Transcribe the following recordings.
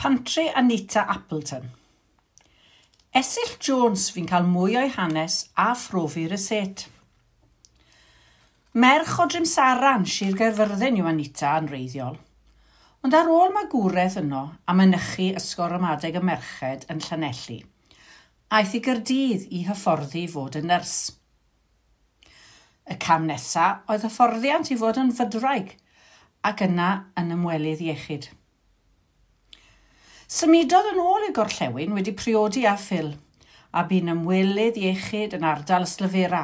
Pantry Anita Appleton. Esill Jones fi'n cael mwy o'i hanes a phrofi'r y set. Merch o Drym Saran Sir Gaerfyrddin yw Anita yn reiddiol. Ond ar ôl mae gwredd yno am mynychu ysgor ymadeg y merched yn Llanelli, aeth i gyrdydd i hyfforddi fod yn nyrs. Y cam nesaf oedd hyfforddiant i fod yn fydraig ac yna yn ymwelydd iechyd. Symudodd yn ôl i'r gorllewin wedi priodi a ffil, a bu'n ymwelydd iechyd yn ardal Slyfera,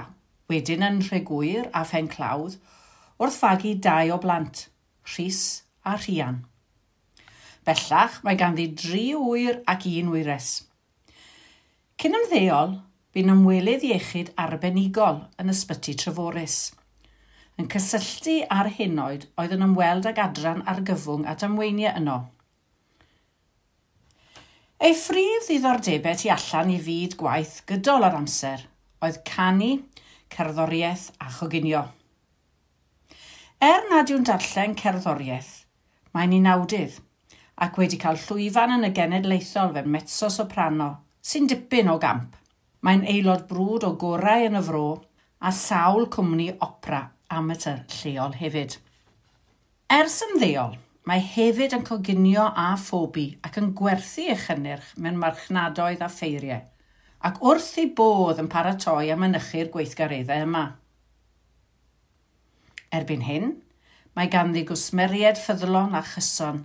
wedyn yn Rhegwyr a Phenclawdd, wrth fagu dau o blant, Rhys a Rhian. Bellach, mae ganddi dri wyr ac un wyres. Cyn ymddeol, bu'n ymwelydd iechyd arbenigol yn ysbyty Treforys, yn cysylltu ar henoed oedd yn ymweld ag adran argyfwng at ymweiniau yno. Ei phrif ddiddordebau tu allan i fyd gwaith gydol ar amser oedd canu, cerddoriaeth a choginio. Er nad yw'n darllen cerddoriaeth, mae'n un awdydd ac wedi cael llwyfan yn y genedlaethol fe mezzo soprano sy'n dipyn o gamp. Mae'n aelod brwd o gorau yn y fro a sawl cwmni opera amateur lleol hefyd. Ers ymddeol, Mae hefyd yn coginio a phobi ac yn gwerthu eich mewn marchnadoedd a ffeiriau, ac wrth ei bodd yn paratoi am mynychu'r gweithgareddau yma. Erbyn hyn, mae ganddi gwsmeriad ffyddlon a chyson,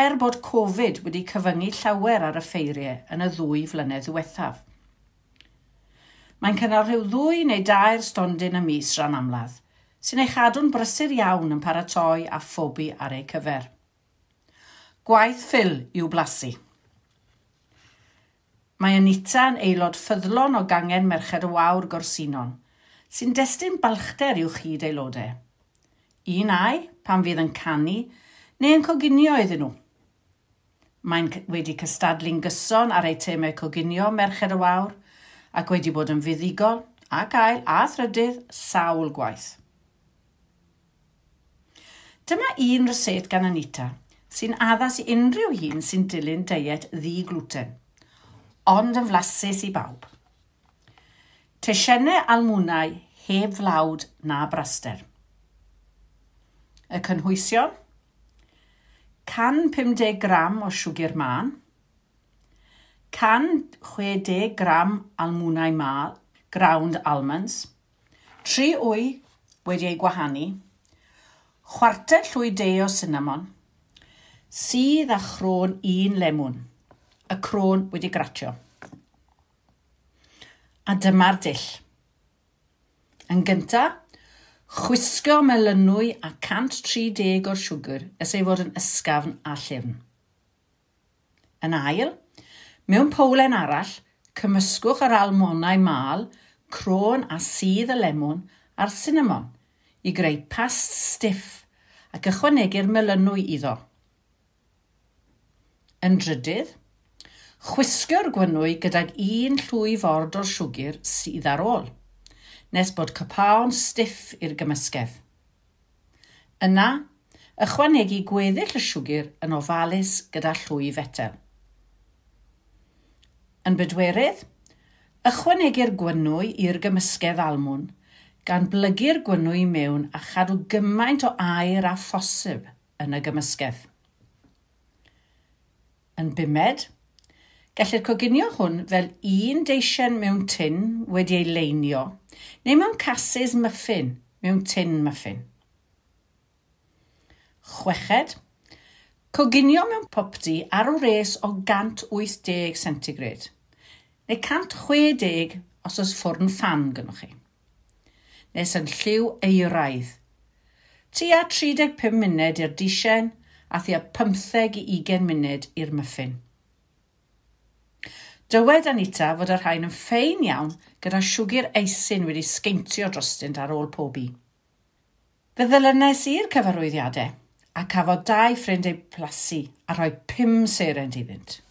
er bod Covid wedi cyfyngu llawer ar y ffeiriau yn y ddwy flynedd diwethaf. Mae'n cynnal rhyw ddwy neu dair stondyn y mis rhan amladd – sy'n ei chadw'n brysur iawn yn paratoi a phobi ar ei cyfer. Gwaith ffil yw blasu. Mae Anita yn aelod ffyddlon o gangen Merched y Wawr Gorsinon, sy'n destyn balchder i'w chyd aelodau. Un ai, pan fydd yn canu, neu yn coginio iddyn nhw. Mae'n wedi cystadlu'n gyson ar ei temau coginio Merched y Wawr, ac wedi bod yn fuddigol ac ail a thrydydd sawl gwaith. Dyma un ryset gan Anita sy'n addas i unrhyw un sy'n dilyn diet ddi-gluten, ond yn flasus i bawb. Tesiynau almwnau heb flawd na braster. Y cynhwysion, 150 gram o siwgr man, 160 gram almwnau mal, ground almonds, 3 wy wedi ei gwahanu, chwarter llwy de o cinnamon, sydd a chrôn un lemon, y crôn wedi gratio. A dyma'r dill. Yn gyntaf, chwisgo melynwy a 130 o'r siwgr ys ei fod yn ysgafn a llyfn. Yn ail, mewn powlen arall, cymysgwch yr almonau mal, crôn a sydd y lemon a'r cinnamon i greu past stiff ac ychwanegu'r melynwy iddo. Yn drydydd, chwisgo'r gwynwy gydag un llwy ford o'r siwgr sydd ar ôl, nes bod cypawn stiff i'r gymysgedd. Yna, ychwanegu gweddill y siwgr yn ofalus gyda llwy fetel. Yn bedwerydd, ychwanegu'r gwynwy i'r gymysgedd almwn – gan blygu'r gwynwy mewn a chadw gymaint o air a phosib yn y gymysgedd. Yn bumed, Gellir coginio hwn fel un deisen mewn tin wedi ei leinio, neu mewn cases muffin mewn tin muffin. Chweched, coginio mewn popdi ar o res o 180 centigrade, neu 160 os oes ffwrn fan gynnwch chi nes yn lliw eiraidd. Tua 35 munud i'r disen a thua 15 i 20 munud i'r myffin. Dywed Anita fod yr rhain yn ffein iawn gyda siwgr eisyn wedi sgeintio drostynt ar ôl pobi. Fe ddylynais i'r cyfarwyddiadau a cafodd dau ffrind eu plasu a rhoi pum seren iddynt.